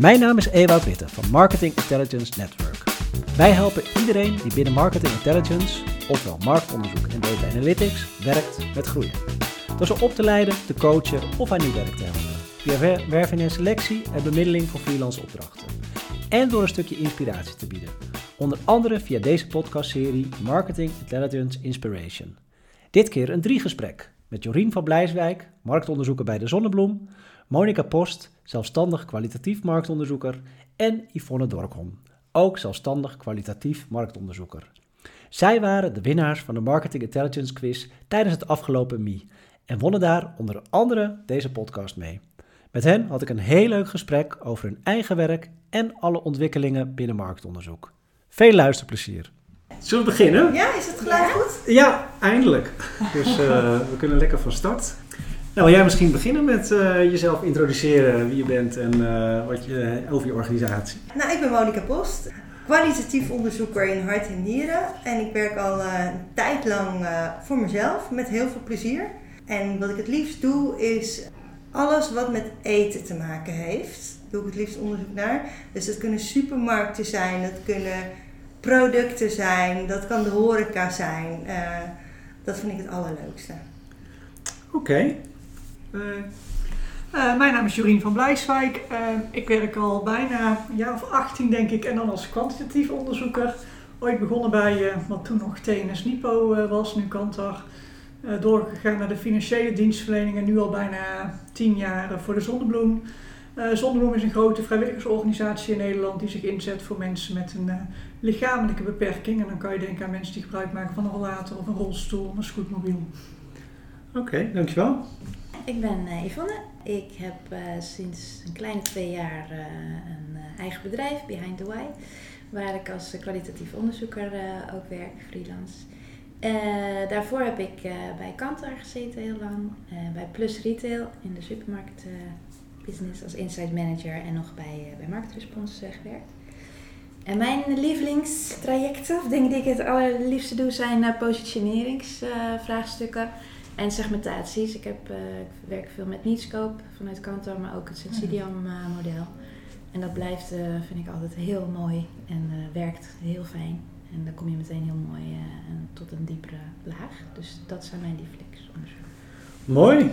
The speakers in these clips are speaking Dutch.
Mijn naam is Ewout Witte van Marketing Intelligence Network. Wij helpen iedereen die binnen Marketing Intelligence, ofwel marktonderzoek en data analytics, werkt met groeien. Door ze op te leiden, te coachen of aan nieuw werk te helpen. Via werving en selectie en bemiddeling van freelance opdrachten. En door een stukje inspiratie te bieden. Onder andere via deze podcastserie Marketing Intelligence Inspiration. Dit keer een driegesprek met Jorien van Blijswijk, marktonderzoeker bij de Zonnebloem, Monica Post, zelfstandig kwalitatief marktonderzoeker en Yvonne Dorkholm, ook zelfstandig kwalitatief marktonderzoeker. Zij waren de winnaars van de Marketing Intelligence Quiz tijdens het afgelopen MI en wonnen daar onder andere deze podcast mee. Met hen had ik een heel leuk gesprek over hun eigen werk en alle ontwikkelingen binnen marktonderzoek. Veel luisterplezier. Zullen we beginnen? Ja, is het gelijk goed? Ja, eindelijk. Dus uh, we kunnen lekker van start. Nou, wil jij misschien beginnen met uh, jezelf introduceren, wie je bent en uh, wat je, over je organisatie? Nou, ik ben Monika Post, kwalitatief onderzoeker in hart en nieren. En ik werk al een tijd lang voor mezelf met heel veel plezier. En wat ik het liefst doe is alles wat met eten te maken heeft. Doe ik het liefst onderzoek naar. Dus dat kunnen supermarkten zijn, dat kunnen producten zijn, dat kan de horeca zijn. Uh, dat vind ik het allerleukste. Oké. Okay. Uh, uh, mijn naam is Jorien van Blijswijk. ik werk al bijna een jaar of 18 denk ik en dan als kwantitatief onderzoeker. Ooit begonnen bij wat toen nog TNS Nipo was, nu Kantar. doorgegaan naar de financiële dienstverlening en nu al bijna 10 jaar voor de Zonnebloem. Zonnebloem is een grote vrijwilligersorganisatie in Nederland die zich inzet voor mensen met een lichamelijke beperking. En dan kan je denken aan mensen die gebruik maken van een rollator of een rolstoel of een scootmobiel. Oké, dankjewel. Ik ben uh, Yvonne. Ik heb sinds een kleine twee jaar een eigen bedrijf, Behind the Why, waar ik als kwalitatief onderzoeker ook werk, freelance. daarvoor heb ik bij Kantar gezeten heel lang, bij Plus Retail in de supermarkt business als insight manager en nog bij, bij Marketresponse uh, gewerkt. En mijn lievelingstrajecten, of dingen die ik het allerliefste doe, zijn positioneringsvraagstukken en segmentaties. Ik, heb, ik werk veel met Needscope vanuit Kantar, maar ook het Sensidium model. En dat blijft, vind ik altijd heel mooi en werkt heel fijn. En dan kom je meteen heel mooi tot een diepere laag. Dus dat zijn mijn lievelingsonderzoeken. Mooi.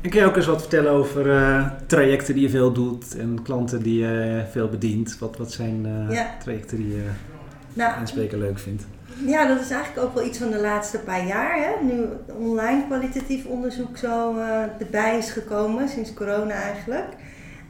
En kun je ook eens wat vertellen over uh, trajecten die je veel doet en klanten die je veel bedient? Wat, wat zijn uh, ja. trajecten die je nou, aanspreken leuk vindt? Ja, dat is eigenlijk ook wel iets van de laatste paar jaar. Hè? Nu online kwalitatief onderzoek zo uh, erbij is gekomen, sinds corona eigenlijk.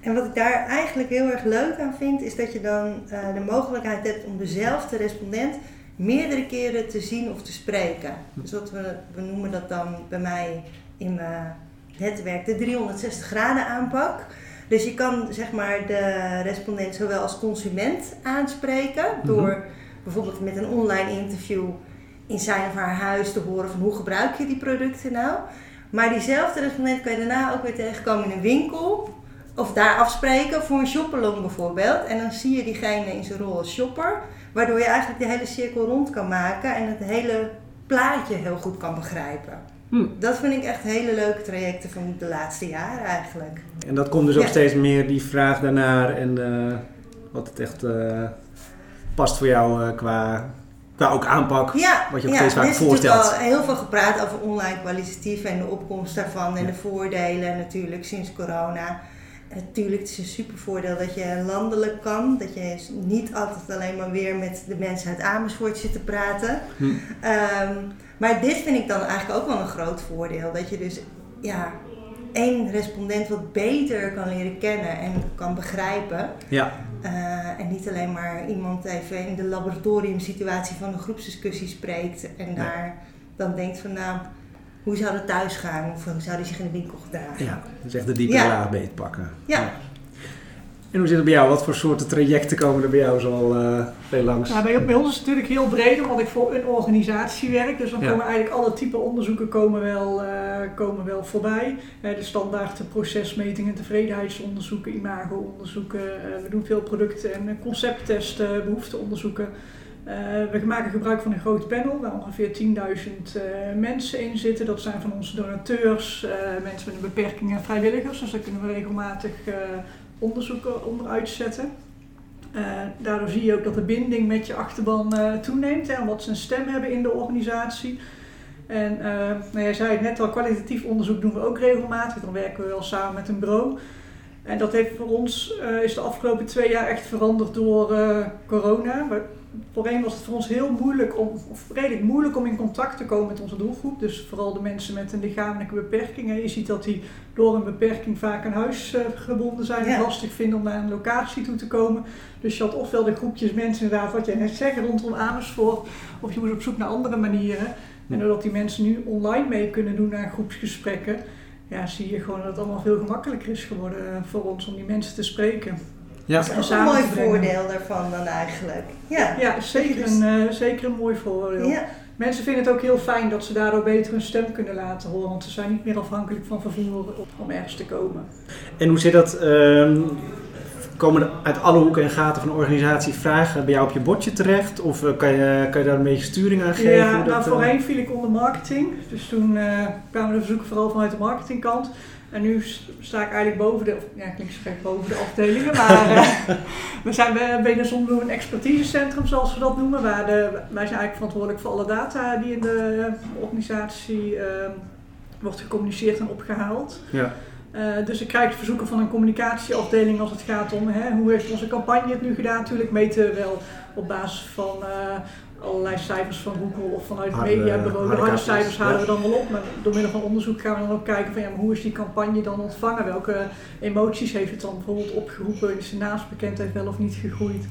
En wat ik daar eigenlijk heel erg leuk aan vind, is dat je dan de mogelijkheid hebt om dezelfde respondent meerdere keren te zien of te spreken. Dus wat we, we noemen dat dan bij mij in mijn netwerk de 360 graden aanpak. Dus je kan zeg maar de respondent zowel als consument aanspreken mhm. door bijvoorbeeld met een online interview in zijn of haar huis te horen van hoe gebruik je die producten nou. Maar diezelfde respondent kan je daarna ook weer tegenkomen in een winkel of daar afspreken voor een shoppalong bijvoorbeeld. En dan zie je diegene in zijn rol als shopper, waardoor je eigenlijk de hele cirkel rond kan maken en het hele plaatje heel goed kan begrijpen. Hm. Dat vind ik echt hele leuke trajecten van de laatste jaren eigenlijk. En dat komt dus ook steeds meer die vraag daarnaar en uh, wat het echt uh, past voor jou uh, qua, qua ook aanpak. Ja, wat je ook ja, steeds vaak voorstelt. Er is al heel veel gepraat over online kwalitatief en de opkomst daarvan en de voordelen natuurlijk sinds corona. Natuurlijk het is een super voordeel dat je landelijk kan. Dat je niet altijd alleen maar weer met de mensen uit Amersfoort zit te praten. Hm. Um, maar dit vind ik dan eigenlijk ook wel een groot voordeel. Dat je dus ja, één respondent wat beter kan leren kennen en kan begrijpen. Ja. Uh, en niet alleen maar iemand even in de laboratoriumsituatie van een groepsdiscussie spreekt en daar dan denkt van nou, hoe zou het thuis gaan of hoe zou hij zich in de winkel gedragen. Ja, dus echt de diepe ja. laag beetpakken. Ja. ja. En hoe zit het bij jou? Wat voor soorten trajecten komen er bij jou zo al uh, veel langs? Nou, bij, bij, ons is het natuurlijk heel breed, omdat ik voor een organisatie werk. Dus dan komen eigenlijk alle type onderzoeken komen wel, uh, komen wel voorbij. Uh, de standaard procesmetingen, tevredenheidsonderzoeken, imago-onderzoeken. we doen veel producten- en concepttesten, behoefteonderzoeken. we maken gebruik van een groot panel waar ongeveer 10.000 mensen in zitten. Dat zijn van onze donateurs, mensen met een beperking en vrijwilligers. Dus daar kunnen we regelmatig onderzoeken onderuit zetten. Uh, daardoor zie je ook dat de binding met je achterban toeneemt en wat ze een stem hebben in de organisatie. En nou, jij zei het net al, kwalitatief onderzoek doen we ook regelmatig. Dan werken we wel samen met een bureau. En dat heeft voor ons, is de afgelopen twee jaar echt veranderd door corona voorheen was het voor ons heel moeilijk om, of redelijk moeilijk om in contact te komen met onze doelgroep. Dus vooral de mensen met een lichamelijke beperking. Je ziet dat die door een beperking vaak aan huis uh, gebonden zijn en lastig vinden om naar een locatie toe te komen. Dus je had ofwel de groepjes mensen inderdaad, wat jij net zegt, rondom Amersfoort, of je moest op zoek naar andere manieren. En doordat die mensen nu online mee kunnen doen naar groepsgesprekken, ja, zie je gewoon dat het allemaal veel gemakkelijker is geworden eh, voor ons om die mensen te spreken. Ja. Dat is een mooi voordeel daarvan dan eigenlijk. Ja, ja zeker, dus- een, uh, zeker een mooi voordeel. Ja. Mensen vinden het ook heel fijn dat ze daardoor beter hun stem kunnen laten horen, want ze zijn niet meer afhankelijk van vervoer om ergens te komen. En hoe zit dat? Uh, komen er uit alle hoeken en gaten van de organisatie vragen bij jou op je bordje terecht? Of uh, kan, je, kan je daar een beetje sturing aan geven? Ja, nou, voorheen viel ik onder marketing. Dus toen kwamen de verzoeken vooral vanuit de marketingkant. En nu sta ik eigenlijk boven de, ja klinkt zo gek, boven de afdelingen, maar uh, we zijn binnen Zonbloem een expertisecentrum zoals we dat noemen. Waar de, wij zijn eigenlijk verantwoordelijk voor alle data die in de organisatie uh, wordt gecommuniceerd en opgehaald. Ja. Uh, dus ik krijg verzoeken van een communicatieafdeling als het gaat om hè, hoe heeft onze campagne het nu gedaan. Natuurlijk meten we wel op basis van allerlei cijfers van Google of vanuit het mediabureau. De harde cijfers halen we dan wel op, maar door middel van onderzoek gaan we dan ook kijken van ja, maar hoe is die campagne dan ontvangen? Welke emoties heeft het dan bijvoorbeeld opgeroepen? Is de naamsbekendheid wel of niet gegroeid?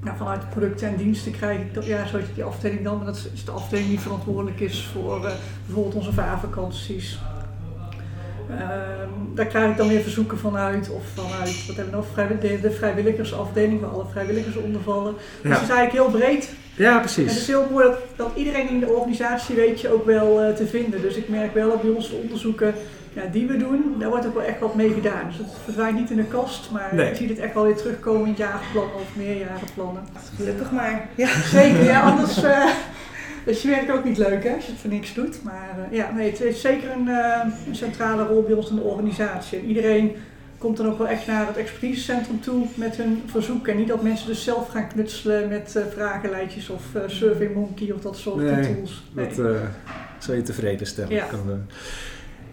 Nou, vanuit producten en diensten krijg ik dat, ja, zo die afdeling dan, maar dat is de afdeling die verantwoordelijk is voor uh, bijvoorbeeld onze vaarvakanties. Ehm, daar krijg ik dan weer verzoeken vanuit, of vanuit, wat hebben we nog, de, de vrijwilligersafdeling, waar alle vrijwilligers onder vallen. Dus het is eigenlijk heel breed. Ja, precies. En het is heel mooi dat, dat iedereen in de organisatie weet je ook wel uh, te vinden. Dus ik merk wel dat bij ons de onderzoeken ja, die we doen, daar wordt ook wel echt wat mee gedaan. Dus het verdwijnt niet in de kast, maar je ziet het echt wel weer terugkomen in het jaarplan of meerjarenplannen. Gelukkig maar. Ja. Zeker, ja, anders... Uh, dus je werkt ook niet leuk hè, als je het voor niks doet. Maar uh, ja, nee, het heeft zeker een, uh, een, centrale rol bij ons in de organisatie. En iedereen komt dan ook wel echt naar het expertisecentrum toe met hun verzoek. En niet dat mensen dus zelf gaan knutselen met uh, vragenlijstjes of uh, SurveyMonkey of dat soort nee, tools. Nee, dat zal je tevreden stellen. Ja.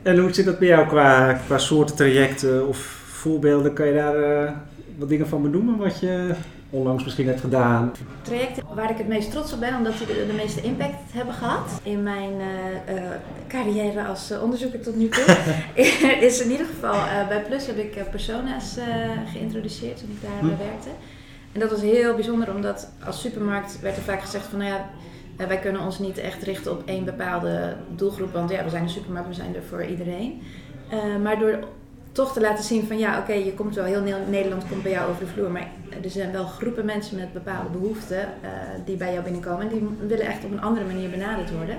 en hoe zit dat bij jou qua, qua soorten trajecten of voorbeelden? Kan je daar wat dingen van benoemen wat je onlangs misschien hebt gedaan? Trajecten waar ik het meest trots op ben, omdat die de, meeste impact hebben gehad in mijn uh, uh, carrière als uh, onderzoeker tot nu toe, is in ieder geval bij Plus heb ik persona's geïntroduceerd toen ik daar hm. werkte. En dat was heel bijzonder, omdat als supermarkt werd er vaak gezegd van nou ja, wij kunnen ons niet echt richten op één bepaalde doelgroep, want ja, we zijn een supermarkt, we zijn er voor iedereen. maar door toch te laten zien van ja, oké, je komt wel, heel Nederland komt bij jou over de vloer, maar er zijn wel groepen mensen met bepaalde behoeften uh, die bij jou binnenkomen en die willen echt op een andere manier benaderd worden.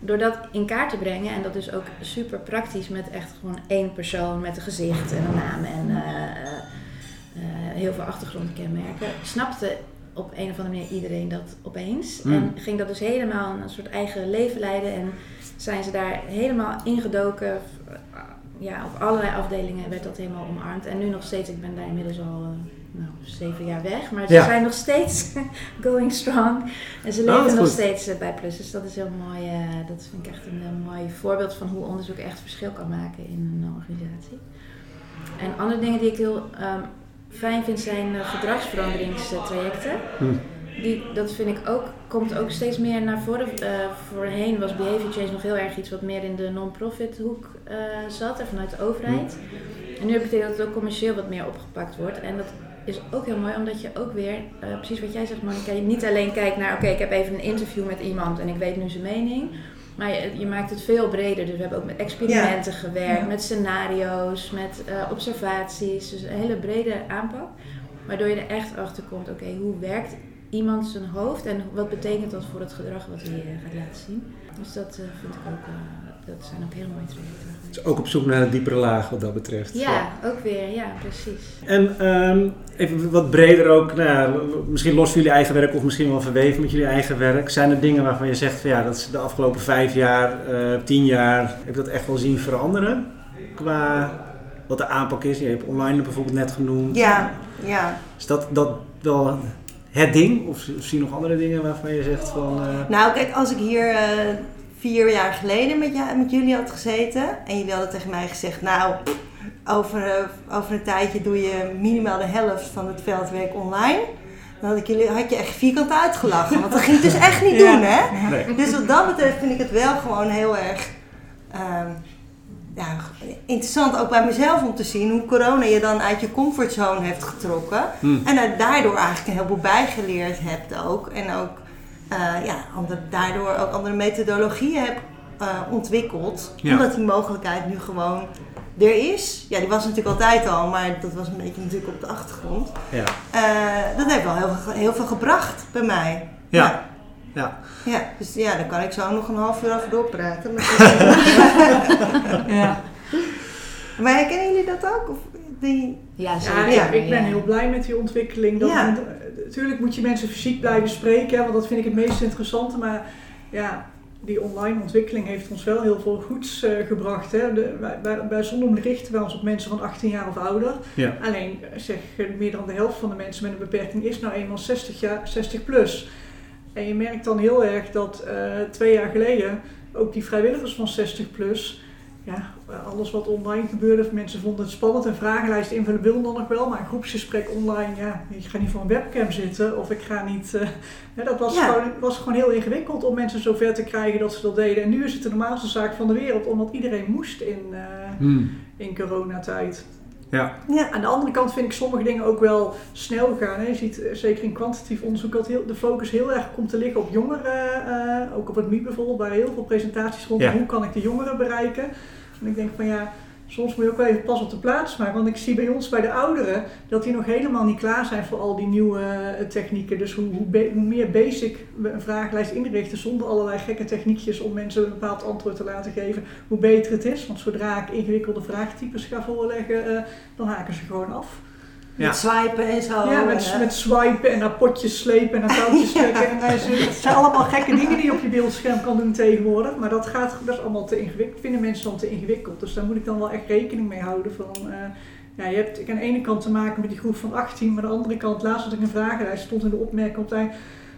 Door dat in kaart te brengen, en dat is ook super praktisch met echt gewoon één persoon met een gezicht en een naam en uh, uh, heel veel achtergrondkenmerken, snapte op een of andere manier iedereen dat opeens. Mm. En ging dat dus helemaal een soort eigen leven leiden en zijn ze daar helemaal ingedoken ja, op allerlei afdelingen werd dat helemaal omarmd. En nu nog steeds, ik ben daar inmiddels al uh, nou, zeven jaar weg. Maar ze zijn nog steeds going strong. En ze oh, leven nog steeds uh, bij Plus. Dus dat is heel mooi. Uh, dat vind ik echt een mooi voorbeeld van hoe onderzoek echt verschil kan maken in een organisatie. En andere dingen die ik heel um, fijn vind zijn gedragsveranderingstrajecten. Hm die, dat vind ik ook, komt ook steeds meer naar voren. Uh, voorheen was behavior change nog heel erg iets wat meer in de non-profit hoek uh, zat en vanuit de overheid. En nu betekent dat het ook commercieel wat meer opgepakt wordt. En dat is ook heel mooi, omdat je ook weer, uh, precies wat jij zegt, Monika, je niet alleen kijkt naar, oké, ik heb even een interview met iemand en ik weet nu zijn mening. Maar je, je, maakt het veel breder. Dus we hebben ook met experimenten gewerkt, met scenario's, met observaties. Dus een hele brede aanpak. Waardoor je er echt achter komt, oké, hoe werkt iemand zijn hoofd en wat betekent dat voor het gedrag wat hij uh, gaat laten zien. Dus dat uh, vind ik ook, uh, dat zijn ook heel mooie trajecten. Dus ook op zoek naar een diepere laag wat dat betreft. Ja, ook weer, ja, precies. En um, even wat breder ook, nou ja, misschien los van jullie eigen werk of misschien wel verweven met jullie eigen werk. Zijn er dingen waarvan je zegt van ja, dat is de afgelopen vijf jaar, tien jaar, heb ik dat echt wel zien veranderen qua wat de aanpak is. Je hebt online bijvoorbeeld net genoemd. Ja, ja. Is dat, dat wel het ding? Of zie je nog andere dingen waarvan je zegt van... eh, Nou, kijk, als ik hier eh, vier jaar geleden met, ja, met jullie had gezeten en jullie hadden tegen mij gezegd, nou, over, eh, over een tijdje doe je minimaal de helft van het veldwerk online. Dan had, ik jullie, had je echt vierkant uitgelachen, want dat ging het dus echt niet Ja. doen, hè? nee. Dus wat dat betreft vind ik het wel gewoon heel erg ehm, ja, interessant, ook bij mezelf om te zien hoe corona je dan uit je comfortzone heeft getrokken. Hm. En er daardoor eigenlijk een heleboel bijgeleerd hebt ook. En ook eh, ja, ander, daardoor ook andere methodologieën hebt eh, ontwikkeld. Ja. Omdat die mogelijkheid nu gewoon er is. Ja, die was natuurlijk altijd al, maar dat was een beetje natuurlijk op de achtergrond. Ja. Eh, dat heeft wel heel, veel- heel veel gebracht bij mij. Ja. Ja. Ja, dus ja, daar kan ik zo nog een half uur over doorpraten. Maar, Ja. maar herkennen jullie dat ook? Of die... Ja, Ja, zeker. ik, ik ben ja. heel blij met die ontwikkeling. Dat, Ja. Natuurlijk moet je mensen fysiek blijven spreken, want dat vind ik het meest interessante. Maar ja, die online ontwikkeling heeft ons wel heel veel goeds eh, gebracht. Hè. De, wij, wij, bij Zondom richten wij ons op mensen van 18 jaar of ouder. Ja. Alleen zeg, meer dan de helft van de mensen met een beperking is nou eenmaal 60, jaar, 60 plus. En je merkt dan heel erg dat eh, twee jaar geleden ook die vrijwilligers van 60 plus, ja, alles wat online gebeurde, mensen vonden het spannend. Een vragenlijst invullen wil dan nog wel, maar een groepsgesprek online, ja, ik ga niet voor een webcam zitten of ik ga niet. eh, ja, dat was, Ja. gewoon, was gewoon heel ingewikkeld om mensen zover te krijgen dat ze dat deden. En nu is het de normaalste zaak van de wereld, omdat iedereen moest in, eh, Hm. in coronatijd. Ja. Ja, Aan de andere kant vind ik sommige dingen ook wel snel gaan. Hè. Je ziet eh, zeker in kwantitatief onderzoek dat heel, de focus heel erg komt te liggen op jongeren. eh, ook op het MIP bijvoorbeeld, waar heel veel presentaties rond Ja. hoe kan ik de jongeren bereiken. En ik denk van ja, soms moet je ook wel even pas op de plaats maken. Want ik zie bij ons, bij de ouderen, dat die nog helemaal niet klaar zijn voor al die nieuwe eh, technieken. Dus hoe, hoe, meer basic we een vragenlijst inrichten zonder allerlei gekke techniekjes om mensen een bepaald antwoord te laten geven, hoe beter het is. Want zodra ik ingewikkelde vraagtypes ga voorleggen, eh, dan haken ze gewoon af. Ja. met swipen en zo. Ja, met, met swipen en naar potjes slepen en naar touwtjes Ja. trekken. En het, zijn allemaal gekke dingen die je op je beeldscherm kan doen tegenwoordig. Maar dat, gaat, dat is allemaal te ingewikkeld. Vinden mensen dan te ingewikkeld. Dus daar moet ik dan wel echt rekening mee houden. Van, eh, ja, je hebt aan de ene kant te maken met die groep van 18. Maar aan de andere kant, laatst had ik een vragenlijst. Stond in de opmerking op het eind.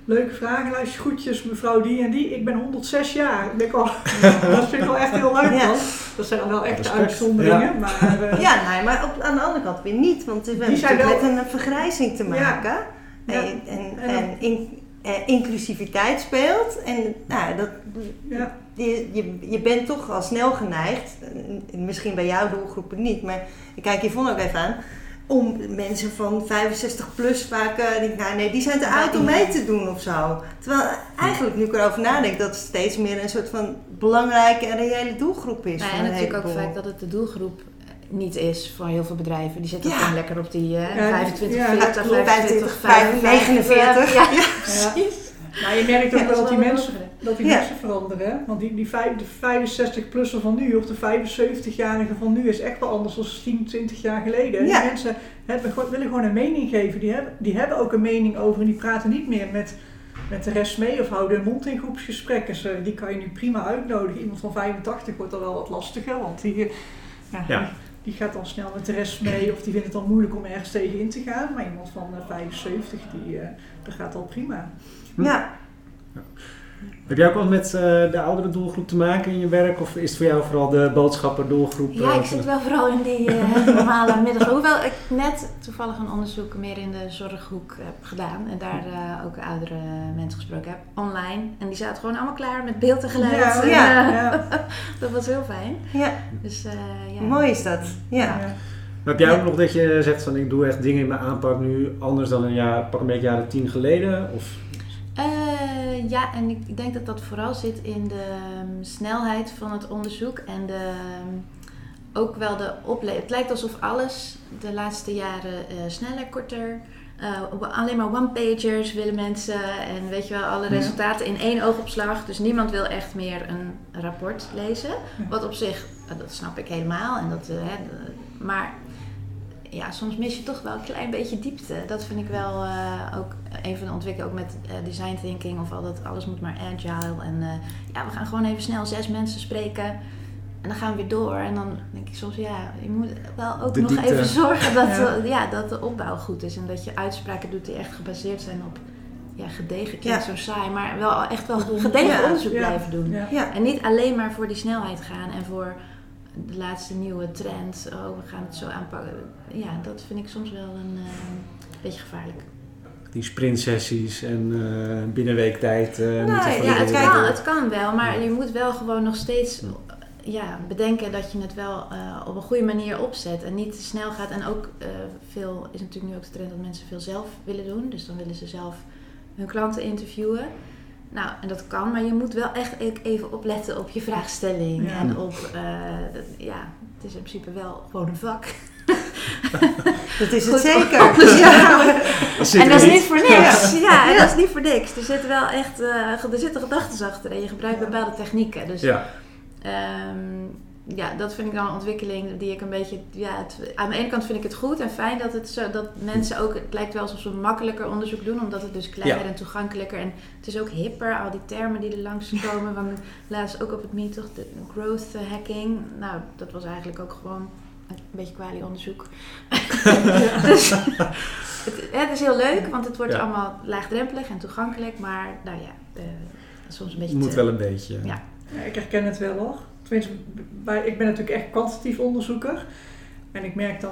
Leuke vragenlijst, groetjes mevrouw die en die. Ik ben 106 jaar. Ik denk, oh, dat vind ik wel echt heel leuk dan. Dat zijn dan wel Respect. uitzonderingen. Maar, eh, Ja, nee, maar op, aan de andere kant weer niet, want we hebben natuurlijk wel- met een vergrijzing te maken. Ja. En, en, En- en in- eh, inclusiviteit speelt. En nou, dat, ja. je, je, je bent toch al snel geneigd, misschien bij jouw doelgroepen niet, maar ik kijk Yvonne ook even aan, om mensen van 65 plus vaak, eh, denk ik, nou nee, die zijn te oud om mee te doen of zo. Terwijl eigenlijk, nu ik erover nadenk, dat het steeds meer een soort van belangrijke en reële doelgroep is. Nou, voor en natuurlijk ook vaak dat het de doelgroep niet is voor heel veel bedrijven. Die zitten Ja. gewoon lekker op die eh, Ja, 25, ja, 40, klopt. 25, 49. 55. Ja, Ja. precies. Maar je merkt ook Ja, wel dat die mensen. Dat die Ja. mensen veranderen. hè. Want die, die vijf- de 65-plusser van nu of de 75-jarige van nu is echt wel anders dan 10, 20 jaar geleden. En Ja. Die mensen hebben, gewoon- willen gewoon een mening geven. Die hebben, die hebben ook een mening over en die praten niet meer met, met de rest mee of houden hun mond in groepsgesprekken. Dus, eh, die kan je nu prima uitnodigen. Iemand van 85 wordt dan wel wat lastiger, want die, eh, ja, Ja. die, die gaat dan snel met de rest mee of die vindt het dan moeilijk om ergens tegen in te gaan. Maar iemand van eh, 75, die, eh, dat gaat al prima. Ja, Heb jij ook wat met eh, de oudere doelgroep te maken in je werk? Of is het voor jou vooral de boodschapper doelgroep? Ja, eh, ik zit wel vooral in die eh, normale middag. Hoewel ik net toevallig een onderzoek meer in de zorghoek heb gedaan. En daar eh, ook oudere mensen gesproken heb, online. En die zaten gewoon allemaal klaar met beeld en geluid. Ja, ja, eh, ja. dat was heel fijn. ja. Dus, eh, ja. mooi is dat. Ja. Ja. Maar heb jij ook nog dat je zegt van ik doe echt dingen in mijn aanpak nu anders dan een jaar, pak een beetje jaren tien geleden? Of, Ja, en ik, denk dat dat vooral zit in de ehm, snelheid van het onderzoek en de, ehm, ook wel de opleving. Het lijkt alsof alles de laatste jaren eh, sneller, korter, eh, alleen maar one-pagers willen mensen en weet je wel, alle resultaten in één oogopslag. Dus niemand wil echt meer een rapport lezen. Wat op zich, eh, dat snap ik helemaal. En dat, hè, maar ja, soms mis je toch wel een klein beetje diepte. Dat vind ik wel eh, ook een van de ontwikkelingen, ook met eh, design thinking of al dat alles moet maar agile. En eh, ja, we gaan gewoon even snel zes mensen spreken. En dan gaan we weer door. En dan denk ik soms, ja, je moet wel ook De nog diepte. even zorgen dat, Ja. ja, dat de opbouw goed is. En dat je uitspraken doet die echt gebaseerd zijn op ja, gedegen, klinkt zo saai, maar wel echt wel gedegen Ja. onderzoek Ja. blijven doen. Ja. Ja. En niet alleen maar voor die snelheid gaan en voor de laatste nieuwe trend. Oh, we gaan het zo aanpakken. Ja, dat vind ik soms wel een eh, beetje gevaarlijk. Die sprintsessies en eh binnen weektijd. eh Nou, van Ja, het kan, het kan wel, maar je moet wel gewoon nog steeds ja, bedenken dat je het wel op een goede manier opzet en niet te snel gaat. En ook veel is natuurlijk nu ook de trend dat mensen veel zelf willen doen. Dus dan willen ze zelf hun klanten interviewen. Nou, en dat kan, maar je moet wel echt even opletten op je vraagstelling. Ja. En op, eh, dat- ja, het is in principe wel gewoon een vak. Dat is het Goed, zeker. Ja. Dat zit en er dat is niet. voor niks. Ja, en dat is niet voor niks. Er zitten wel echt eh, er zitten gedachten achter en je gebruikt Ja. bepaalde technieken. Dus Ja, Ehm, ja, dat vind ik dan een ontwikkeling die ik een beetje. Ja, het, aan de ene kant vind ik het goed en fijn dat, het zo, dat mensen ook. Het lijkt wel alsof ze makkelijker onderzoek doen, omdat het dus kleiner Ja. en toegankelijker. En het is ook hipper, al die termen die er langskomen. Want laatst ook op het meet toch, de growth hacking. Nou, dat was eigenlijk ook gewoon een beetje kwalie-onderzoek. dus het, het is heel leuk, want het wordt Ja. allemaal laagdrempelig en toegankelijk. Maar nou ja, eh, soms een beetje. moet te- wel een beetje. Ja. Ja, ik herken het wel hoor. Tenminste, bij, ik ben natuurlijk echt kwantitatief onderzoeker. En ik merk dan,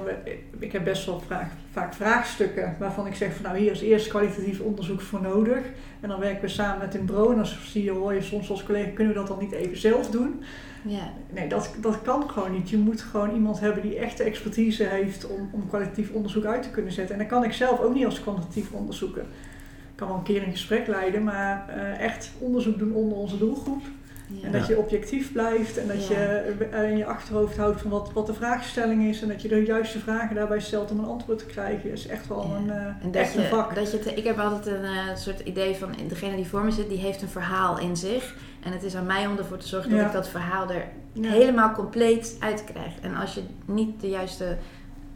ik heb best wel vraag, vaak vraagstukken waarvan ik zeg van nou hier is eerst kwalitatief onderzoek voor nodig. En dan werken we samen met een bureau en dan zie je, hoor je soms als collega, kunnen we dat dan niet even zelf doen? ja. Nee, dat, dat kan gewoon niet. Je moet gewoon iemand hebben die echt de expertise heeft om, om kwalitatief onderzoek uit te kunnen zetten. En dat kan ik zelf ook niet als kwantitatief onderzoeker. Ik kan wel een keer een gesprek leiden, maar eh, echt onderzoek doen onder onze doelgroep. Ja. En dat je objectief blijft en dat Ja. je eh, in je achterhoofd houdt van wat, wat de vraagstelling is. En dat je de juiste vragen daarbij stelt om een antwoord te krijgen. is echt wel Ja. een, eh, En dat echt een vak. dat je te- ik heb altijd een eh, soort idee van degene die voor me zit, die heeft een verhaal in zich. En het is aan mij om ervoor te zorgen dat ik dat verhaal er Ja. helemaal compleet uit krijg. En als je niet de juiste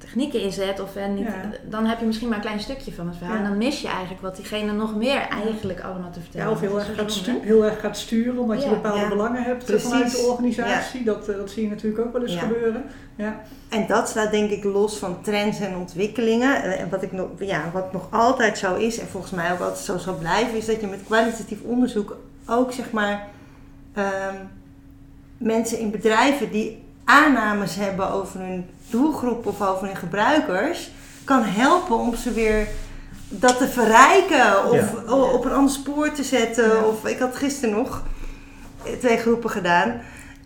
technieken inzet, of, niet, Ja. dan heb je misschien maar een klein stukje van het verhaal. Ja. En dan mis je eigenlijk wat diegene nog meer eigenlijk allemaal te vertellen. Ja, of heel erg, gaat heel erg gaat sturen omdat je bepaalde Ja. belangen hebt Precies. vanuit de organisatie. Dat, eh, dat zie je natuurlijk ook wel eens Ja. gebeuren. Ja. En dat staat denk ik los van trends en ontwikkelingen. Eh, En wat, ik nog, ja, wat nog altijd zo is, en volgens mij ook altijd zo zal blijven, is dat je met kwalitatief onderzoek ook zeg maar ehm, mensen in bedrijven die aannames hebben over hun doelgroep of over hun gebruikers, kan helpen om ze weer dat te verrijken of Ja. op een ander spoor te zetten. Ja. Of ik had gisteren nog twee groepen gedaan.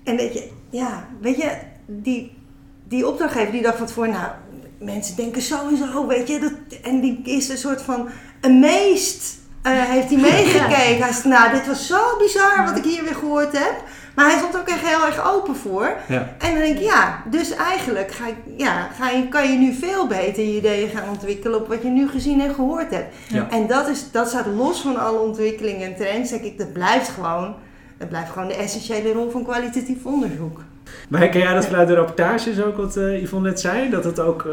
En dat je, ja, weet je, die, die opdrachtgever die dacht van tevoren, nou, mensen denken zo, weet je. Dat, en die is een soort van amazed, eh, heeft hij meegekeken. Hij zei, nou, dit was zo bizar wat ik hier weer gehoord heb. Maar hij stond er ook echt heel erg open voor. Ja. En dan denk ik, ja, dus eigenlijk ga ik, ja, ga je, kan je nu veel beter je ideeën gaan ontwikkelen op wat je nu gezien en gehoord hebt. Ja. En dat, is, dat staat los van alle ontwikkelingen en trends, denk ik, dat blijft gewoon, dat blijft gewoon de essentiële rol van kwalitatief onderzoek. Maar herken jij dat vanuit de rapportages ook, wat eh, Yvonne net zei? Dat het ook eh,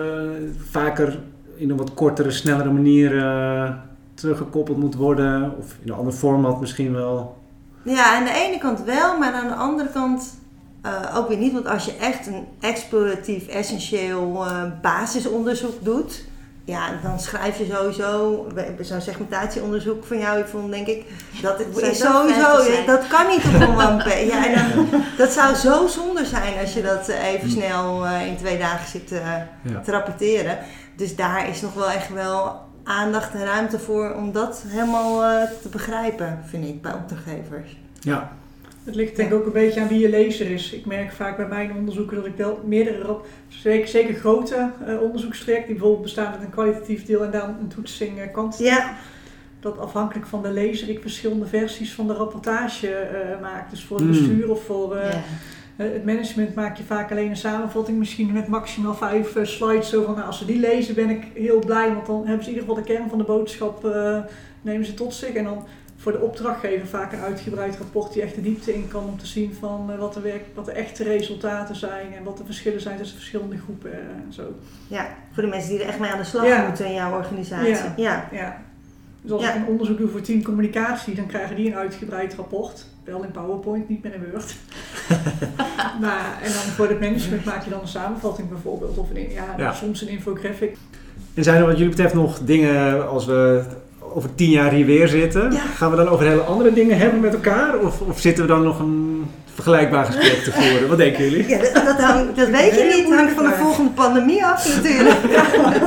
vaker in een wat kortere, snellere manier eh, teruggekoppeld moet worden? Of in een ander format misschien wel? Ja, aan de ene kant wel, maar aan de andere kant eh, ook weer niet. Want als je echt een exploratief, essentieel eh, basisonderzoek doet, ja, dan schrijf je sowieso zo'n segmentatieonderzoek van jou, Yvonne, denk ik. Dat is sowieso, dat kan niet op een one. Ja, en dan- dat zou zo zonde zijn als je dat eh, even snel eh, in twee dagen zit Ja. te rapporteren. Dus daar is nog wel echt wel aandacht en ruimte voor om dat helemaal eh, te begrijpen, vind ik, bij opdrachtgevers. Ja. Het ligt denk ik ook een beetje aan wie je lezer is. Ik merk vaak bij mijn onderzoeken dat ik wel meerdere, rap- zeker, zeker grote eh onderzoekstrajecten, die bijvoorbeeld bestaan uit een kwalitatief deel en dan een toetsing eh, kwantitatief. Ja, dat afhankelijk van de lezer ik verschillende versies van de rapportage eh, maak. Dus voor het Mm. bestuur of voor het management maak je vaak alleen een samenvatting, misschien met maximaal vijf eh, slides. Zo van, nou, als ze die lezen ben ik heel blij, want dan hebben ze in ieder geval de kern van de boodschap, eh, nemen ze tot zich. En dan voor de opdrachtgever vaak een uitgebreid rapport die echt de diepte in kan om te zien van eh, wat, de werk, wat de echte resultaten zijn en wat de verschillen zijn tussen verschillende groepen eh, en zo. ja, voor de mensen die er echt mee aan de slag Ja. moeten in jouw organisatie. Ja. Ja. Ja. Dus als Ja. ik een onderzoek doe voor team communicatie, dan krijgen die een uitgebreid rapport. Wel in PowerPoint, niet meer in Word. maar, en dan voor het management maak je dan een samenvatting bijvoorbeeld. Of een, ja, Ja. soms een infographic. En zijn er wat jullie betreft nog dingen als we over tien jaar hier weer zitten? Ja. Gaan we dan over hele andere dingen hebben met elkaar? Of, of zitten we dan nog een vergelijkbaar gesprek te voeren? Wat denken jullie? Ja, dat, dat, hangt- dat weet je niet. Het hangt van de volgende pandemie af natuurlijk.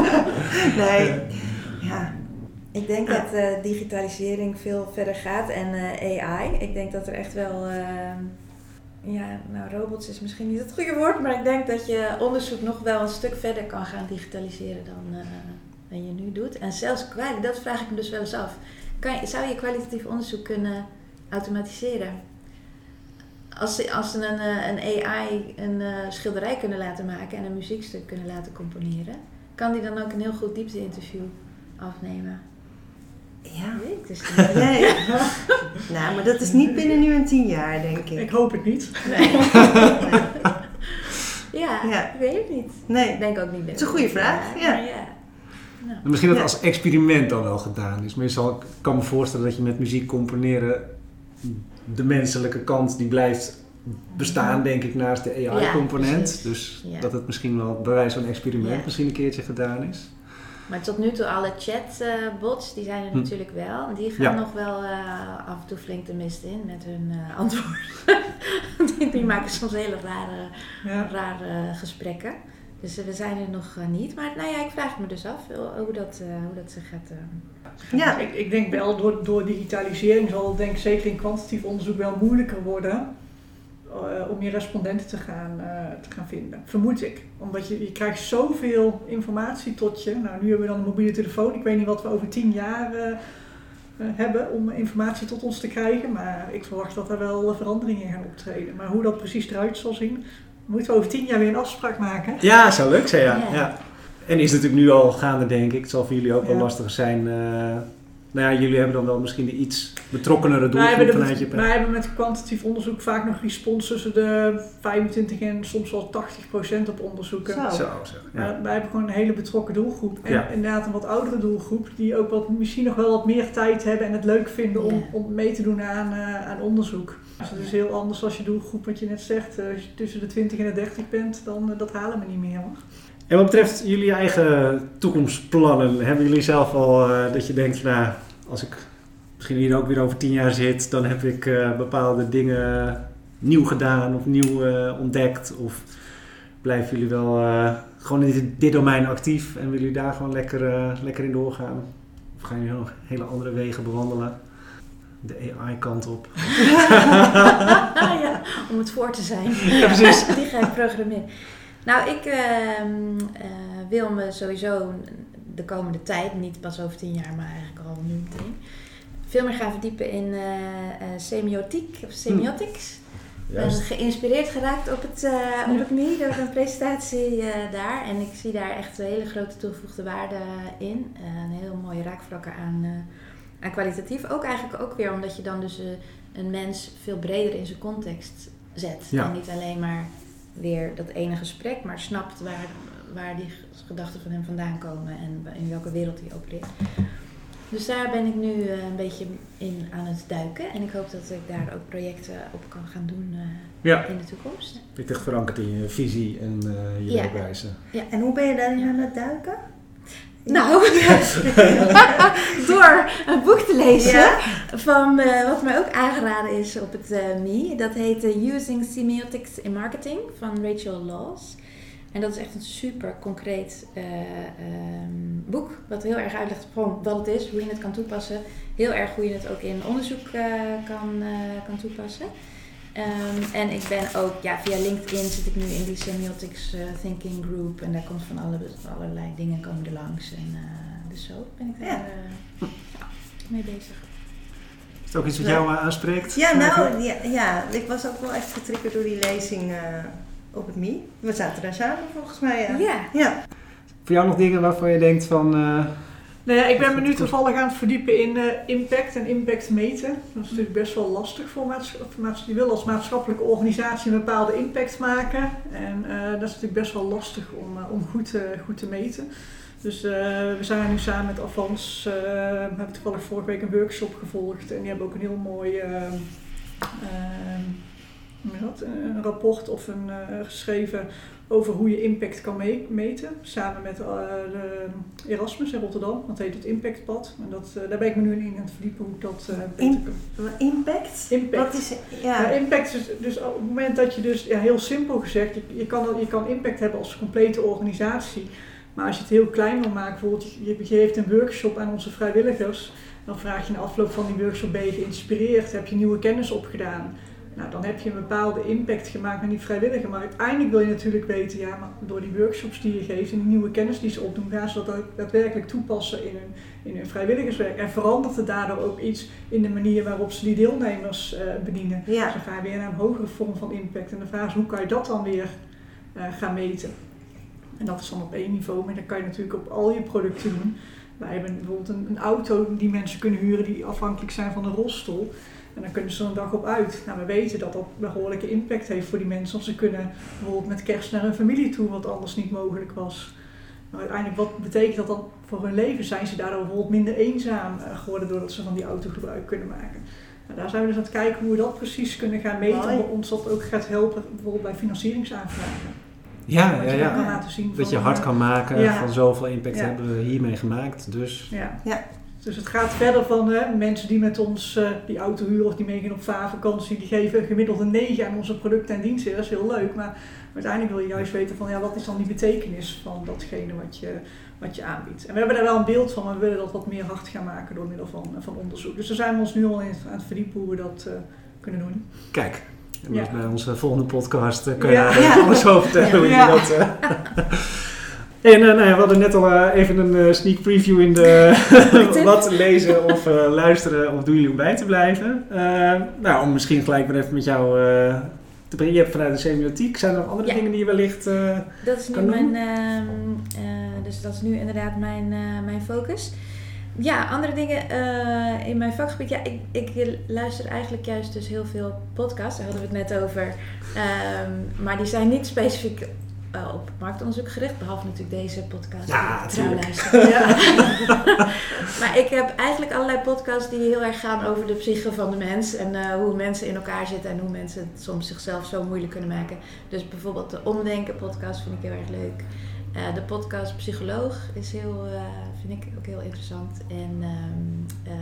nee. Ik denk Ja. dat eh, digitalisering veel verder gaat en eh, AI. Ik denk dat er echt wel. ehm, ja, nou, robots is misschien niet het goede woord, maar ik denk dat je onderzoek nog wel een stuk verder kan gaan digitaliseren dan, eh, dan je nu doet. En zelfs kwaliteit, dat vraag ik me dus wel eens af. Kan je, zou je kwalitatief onderzoek kunnen automatiseren? Als ze, als ze een, een AI een schilderij kunnen laten maken en een muziekstuk kunnen laten componeren, kan die dan ook een heel goed diepte-interview afnemen? Ja. Ik dus niet. Nee. nou, maar dat is niet binnen nu en tien jaar, denk ik. Ik hoop het niet. Nee. Nee. Ja, Ja. ik weet het niet. Ik nee. denk ook niet. Het is een goede vraag, ja. Ja. Nou. Misschien dat Ja. als experiment dan wel gedaan is. Meestal ik kan me voorstellen dat je met muziek componeren de menselijke kant die blijft bestaan, denk ik, naast de AI-component. dus Ja. dat het misschien wel bij wijze van een experiment Ja. misschien een keertje gedaan is. Maar tot nu toe, alle chatbots, die zijn er Hm. natuurlijk wel. Die gaan Ja. nog wel eh, af en toe flink de mist in met hun eh, antwoorden. die, die maken soms hele rare, Ja. rare gesprekken. Dus eh, we zijn er nog niet. Maar nou ja, ik vraag me dus af hoe dat, eh, hoe dat zich gaat... eh, Ja. Ik, ik denk wel, door, door digitalisering zal het denk ik zeker in kwantitatief onderzoek wel moeilijker worden eh, om je respondenten te gaan, eh, te gaan vinden. Vermoed ik. Omdat je, je krijgt zoveel informatie tot je. Nou, nu hebben we dan een mobiele telefoon. Ik weet niet wat we over tien jaar eh, hebben om informatie tot ons te krijgen. Maar ik verwacht dat er wel veranderingen in gaan optreden. Maar hoe dat precies eruit zal zien, moeten we over tien jaar weer een afspraak maken. Ja, zou leuk zijn, ja. Ja. ja. En is natuurlijk nu al gaande, denk ik. Het zal voor jullie ook wel Ja. lastiger zijn. Nou ja, jullie hebben dan wel misschien de iets betrokkenere doelgroep vanuit de, je... wij hebben met kwantitatief onderzoek vaak nog respons tussen de 25 en soms wel 80 procent op onderzoeken. Zo. Zo, zo. Ja. Wij hebben gewoon een hele betrokken doelgroep. En Ja. inderdaad een wat oudere doelgroep die ook wat, misschien nog wel wat meer tijd hebben en het leuk vinden om, om mee te doen aan, eh, aan onderzoek. Dus het is heel anders als je doelgroep, wat je net zegt, eh, als je tussen de 20 en de 30 bent, dan eh, dat halen we niet meer hoor. En wat betreft jullie eigen toekomstplannen, hebben jullie zelf al eh, dat je denkt, nou, als ik misschien hier ook weer over tien jaar zit, dan heb ik eh, bepaalde dingen nieuw gedaan of nieuw eh, ontdekt? Of blijven jullie wel gewoon in dit, dit domein actief en willen jullie daar gewoon lekker, lekker in doorgaan? Of gaan jullie nog hele andere wegen bewandelen? De AI-kant op. Ja, om het voor te zijn. Ja, precies. Die ga ik programmeren. Nou, ik ehm, eh, wil me sowieso de komende tijd, niet pas over tien jaar, maar eigenlijk al nu meteen, veel meer gaan verdiepen in eh, eh, semiotiek of semiotics. Ik ben geïnspireerd geraakt op het, eh op het MIE door een presentatie daar. En ik zie daar echt een hele grote toegevoegde waarde in. Een heel mooie raakvlakken aan, aan kwalitatief. Ook eigenlijk ook weer omdat je dan dus een mens veel breder in zijn context zet. Ja. En niet alleen maar weer dat ene gesprek, maar snapt waar, waar die gedachten van hem vandaan komen en in welke wereld hij opereert. Dus daar ben ik nu eh, een beetje in aan het duiken. En ik hoop dat ik daar ook projecten op kan gaan doen eh, Ja, in de toekomst. ik echt verankerd in je visie en eh, je Ja. werkwijze. En hoe ben je daarin aan het duiken? Nou, door een boek te lezen Ja? van eh, wat mij ook aangeraden is op het MI. Dat heet eh, Using Semiotics in Marketing van Rachel Laws. En dat is echt een super concreet eh, ehm, boek. Wat heel erg uitlegt gewoon wat het is, hoe je het kan toepassen. Heel erg hoe je het ook in onderzoek kan, kan toepassen. Ehm, en ik ben ook, ja, via LinkedIn zit ik nu in die Semiotics eh, Thinking Group. En daar komt van alle, allerlei dingen komen er langs. En, eh, dus zo ben ik daar Ja. eh, ja, mee bezig. Is het ook iets wat jou aanspreekt? Ja, nou, ja, ja, ik was ook wel echt getriggerd door die lezing eh, op het MI. We zaten daar samen volgens mij. Ja. Ja. ja. Voor jou nog dingen waarvan je denkt van... Nou ja, ik ben me nu toevallig aan het verdiepen in eh, impact en impact meten. Dat is natuurlijk best wel lastig voor maatschappij. Je wil als maatschappelijke organisatie een bepaalde impact maken. En eh, dat is natuurlijk best wel lastig om, eh, om goed, goed te meten. Dus we zijn nu samen met Avans, uh, hebben toevallig vorige week een workshop gevolgd en die hebben ook een heel mooi een rapport of een geschreven over hoe je impact kan meten. Samen met de Erasmus in Rotterdam, dat heet het Impactpad. En dat, daar ben ik me nu in aan het verdiepen hoe ik dat. Impact? Impact. Wat is, ja. ja impact is dus op het moment dat je dus, ja, heel simpel gezegd, je, je, kan, je kan impact hebben als complete organisatie. Maar als je het heel klein wil maken, bijvoorbeeld je geeft een workshop aan onze vrijwilligers, dan vraag je in de afloop van die workshop ben je geïnspireerd, heb je nieuwe kennis opgedaan. Nou, dan heb je een bepaalde impact gemaakt aan die vrijwilliger. Maar uiteindelijk wil je natuurlijk weten, ja, maar door die workshops die je geeft en die nieuwe kennis die ze opdoen, gaan ze dat daadwerkelijk toepassen in hun, in hun vrijwilligerswerk. En verandert het daardoor ook iets in de manier waarop ze die deelnemers uh, bedienen. Ja. Dus dan ga je weer naar een hogere vorm van impact. En de vraag is, hoe kan je dat dan weer uh, gaan meten? En dat is dan op één niveau, maar dat kan je natuurlijk op al je producten doen. Wij hebben bijvoorbeeld een, een auto die mensen kunnen huren die afhankelijk zijn van een rolstoel. En dan kunnen ze er een dag op uit. Nou, we weten dat dat behoorlijke impact heeft voor die mensen. Want ze kunnen bijvoorbeeld met kerst naar hun familie toe, wat anders niet mogelijk was. Maar uiteindelijk, wat betekent dat dan voor hun leven? Zijn ze daardoor bijvoorbeeld minder eenzaam eh, geworden doordat ze van die auto gebruik kunnen maken? Nou, daar zijn we dus aan het kijken hoe we dat precies kunnen gaan meten. Mooi. ons dat ook gaat helpen, bijvoorbeeld bij financieringsaanvragen. Ja, ja, ja. Laten zien dat je hard kan maken ja. van zoveel impact hebben we hiermee gemaakt. Dus. Ja. Dus het gaat verder van hè, mensen die met ons uh, die auto huren of die meegaan op vakantie, die geven gemiddeld een 9 aan onze producten en diensten. Dat is heel leuk, maar uiteindelijk wil je juist weten van ja, wat is dan die betekenis van datgene wat je, wat je aanbiedt. En we hebben daar wel een beeld van, maar we willen dat wat meer hard gaan maken door middel van, van onderzoek. Dus daar zijn we ons nu al in aan het verdiepen hoe we dat uh, kunnen doen. Kijk, en ja. bij onze volgende podcast uh, kun je ja. daar alles over vertellen hoe je dat... En nou ja, we hadden net al even een sneak preview in de wat lezen of luisteren of doen jullie om bij te blijven. nou, om misschien gelijk maar even met jou te brengen. Je hebt vanuit de semiotiek. Zijn er nog andere dingen die je wellicht Dat is nu mijn, ehm, dus dat is nu inderdaad mijn, mijn focus. Ja, andere dingen in mijn vakgebied. Ja, ik, ik luister eigenlijk juist dus heel veel podcasts. Daar hadden we het net over. Um, maar die zijn niet specifiek uh, op marktonderzoek gericht. Behalve natuurlijk deze podcast. Ja, natuurlijk. Ja. maar ik heb eigenlijk allerlei podcasts die heel erg gaan over de psyche van de mens. En uh, hoe mensen in elkaar zitten en hoe mensen soms zichzelf zo moeilijk kunnen maken. Dus bijvoorbeeld de Omdenken podcast vind ik heel erg leuk. Uh, de podcast Psycholoog is heel, uh, vind ik ook heel interessant. En um, uh,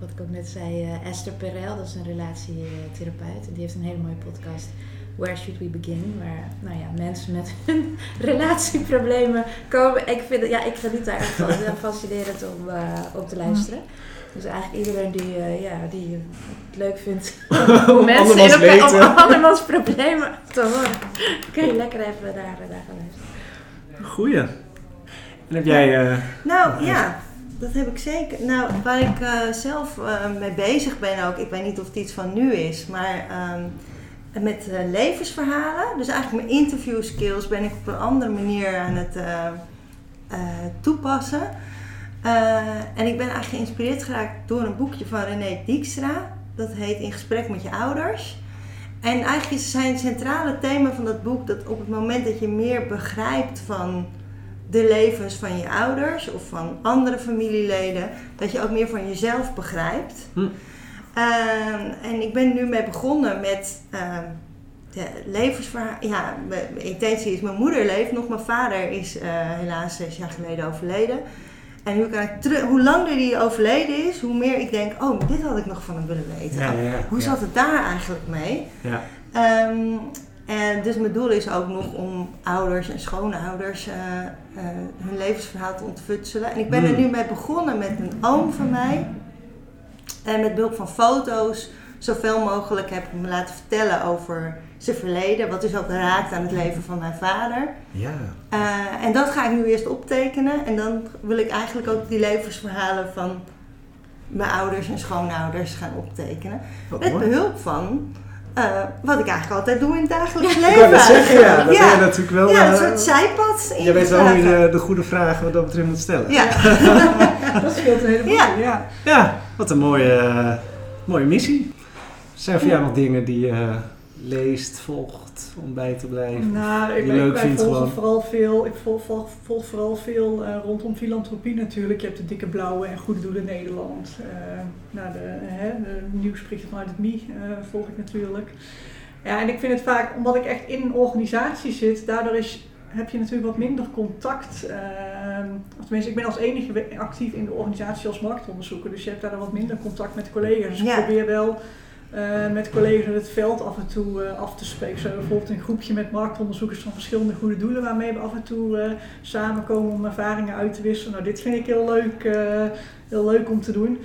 wat ik ook net zei, Esther Perel, dat is een relatietherapeut. En die heeft een hele mooie podcast, Where Should We Begin? Waar nou ja, mensen met hun relatieproblemen komen. Ik, vind, ja, ik geniet daar echt van. Het is fascinerend om op te luisteren. Dus eigenlijk iedereen die, ja, die het leuk vindt om mensen in elkaar, om andermans problemen te horen, kun je lekker even daar, daar gaan luisteren. Goeie. En heb jij... Uh, nou ja, dat heb ik zeker. Nou, waar ik uh, zelf uh, mee bezig ben ook, ik weet niet of het iets van nu is, maar um, met levensverhalen. Dus eigenlijk mijn interview skills ben ik op een andere manier aan het toepassen. en ik ben eigenlijk geïnspireerd geraakt door een boekje van René Dijkstra. Dat heet In gesprek met je ouders. En eigenlijk is zijn centrale thema van dat boek dat op het moment dat je meer begrijpt van de levens van je ouders of van andere familieleden, dat je ook meer van jezelf begrijpt. Hm. Ehm, en ik ben nu mee begonnen met uh, de levensverhaal. Ja, mijn intentie is: mijn moeder leeft nog, mijn vader is uh, helaas zes jaar geleden overleden. En hoe, kan ik terug, hoe langer die overleden is, hoe meer ik denk, oh, dit had ik nog van hem willen weten. Ja, ja, hoe zat het daar eigenlijk mee? Ja. Um, en dus mijn doel is ook nog om ouders en schoonouders uh, uh, hun levensverhaal te ontfutselen. En ik ben er hmm. nu mee begonnen met een oom van mij. En met behulp van foto's zoveel mogelijk heb ik me laten vertellen over zijn verleden. Wat dus ook raakt aan het leven van mijn vader. Ja. Uh, en dat ga ik nu eerst optekenen. En dan wil ik eigenlijk ook die levensverhalen van mijn ouders en schoonouders gaan optekenen. Wat met mooi. behulp van uh, wat ik eigenlijk altijd doe in het dagelijks leven. Ik dat zeggen, ja. Dat ja. ben je natuurlijk wel... Ja, een uh, soort zijpad. Je weet wel hoe je de, de, goede vragen wat dat betreft moet stellen. Ja. dat scheelt een heleboel. Ja. ja. Ja, wat een mooie, mooie missie. Zijn voor jou nog dingen die, leest, volgt om bij te blijven? Nou, ik, leuk ik, vindt volg vooral veel, ik volg, volg, volg vooral veel uh, rondom filantropie natuurlijk. Je hebt de Dikke Blauwe en Goede Doelen Nederland. Uh, nou, de, hè, de nieuwsberichten vanuit het MI uh, volg ik natuurlijk. Ja, en ik vind het vaak, omdat ik echt in een organisatie zit, daardoor is, heb je natuurlijk wat minder contact. tenminste, ik ben als enige actief in de organisatie als marktonderzoeker, dus je hebt daar wat minder contact met collega's. Dus ik probeer wel uh, met collega's in het veld af en toe uh, af te spreken. Zo bijvoorbeeld een groepje met marktonderzoekers van verschillende goede doelen waarmee we af en toe uh, samenkomen om ervaringen uit te wisselen. Nou, dit vind ik heel leuk, heel leuk om te doen.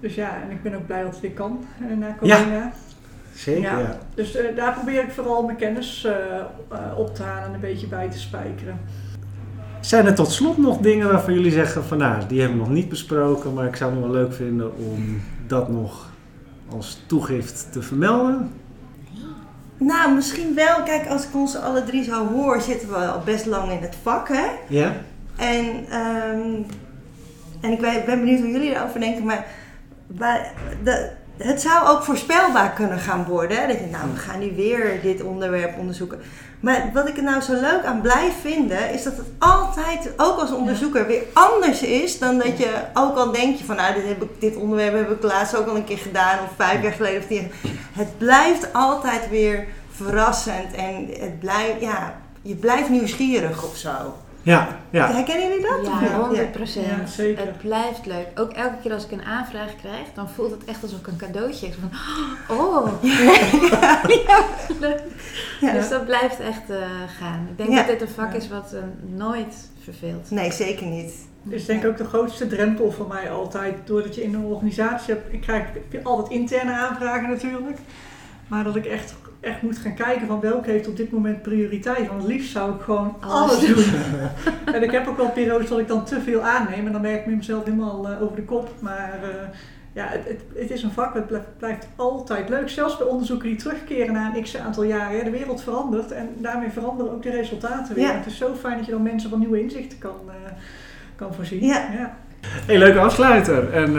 Dus ja, en ik ben ook blij dat het weer kan na corona. Ja, zeker. Ja. Dus daar probeer ik vooral mijn kennis op te halen en een beetje bij te spijkeren. Zijn er tot slot nog dingen waarvan jullie zeggen van nou, die hebben we nog niet besproken, maar ik zou het wel leuk vinden om dat nog als toegift te vermelden? Nou, misschien wel. Kijk, als ik ons alle drie zo hoor, zitten we al best lang in het vak, hè? Ja. En, um, en ik ben benieuwd hoe jullie erover denken, maar, maar de, het zou ook voorspelbaar kunnen gaan worden. Dat je, nou, we gaan nu weer dit onderwerp onderzoeken. Maar wat ik er nou zo leuk aan blijf vinden, is dat het altijd, ook als onderzoeker, weer anders is dan dat je ook al denk je van, nou, dit, heb ik, dit onderwerp heb ik laatst ook al een keer gedaan, of vijf jaar geleden of tien. Het blijft altijd weer verrassend en het blijft, ja, je blijft nieuwsgierig of zo. Ja, ja. Herkennen jullie dat? Ja, 100 procent. het blijft leuk. Ook elke keer als ik een aanvraag krijg, dan voelt het echt alsof ik een cadeautje heb. Van, oh, ja. Dus dat blijft echt uh, gaan. Ik denk dat dit een vak is wat uh, nooit verveelt. Nee, zeker niet. Dus ik denk ook de grootste drempel voor mij altijd, doordat je in een organisatie hebt, ik krijg altijd interne aanvragen natuurlijk, maar dat ik echt echt moet gaan kijken van welke heeft op dit moment prioriteit. Want het liefst zou ik gewoon alles, doen. en ik heb ook wel periodes dat ik dan te veel aanneem en dan merk ik mezelf helemaal uh, over de kop. Maar uh, ja, het, het, het, is een vak, het blijft, blijft, altijd leuk. Zelfs bij onderzoeken die terugkeren na een x aantal jaren. De wereld verandert en daarmee veranderen ook de resultaten weer. Ja. Het is zo fijn dat je dan mensen van nieuwe inzichten kan, uh, kan voorzien. Ja. ja. Hey, leuke afsluiter. En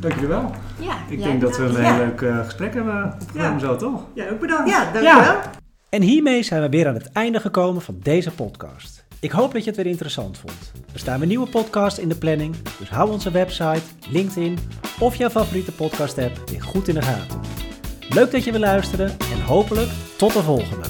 Dank jullie wel. Ja, ik denk dat we een heel leuk uh, gesprek hebben opgenomen zo, toch? Ja, ook bedankt. Ja, dankjewel. En hiermee zijn we weer aan het einde gekomen van deze podcast. Ik hoop dat je het weer interessant vond. Er staan weer nieuwe podcasts in de planning, dus hou onze website, LinkedIn of jouw favoriete podcast app weer goed in de gaten. Leuk dat je weer luisterde en hopelijk tot de volgende.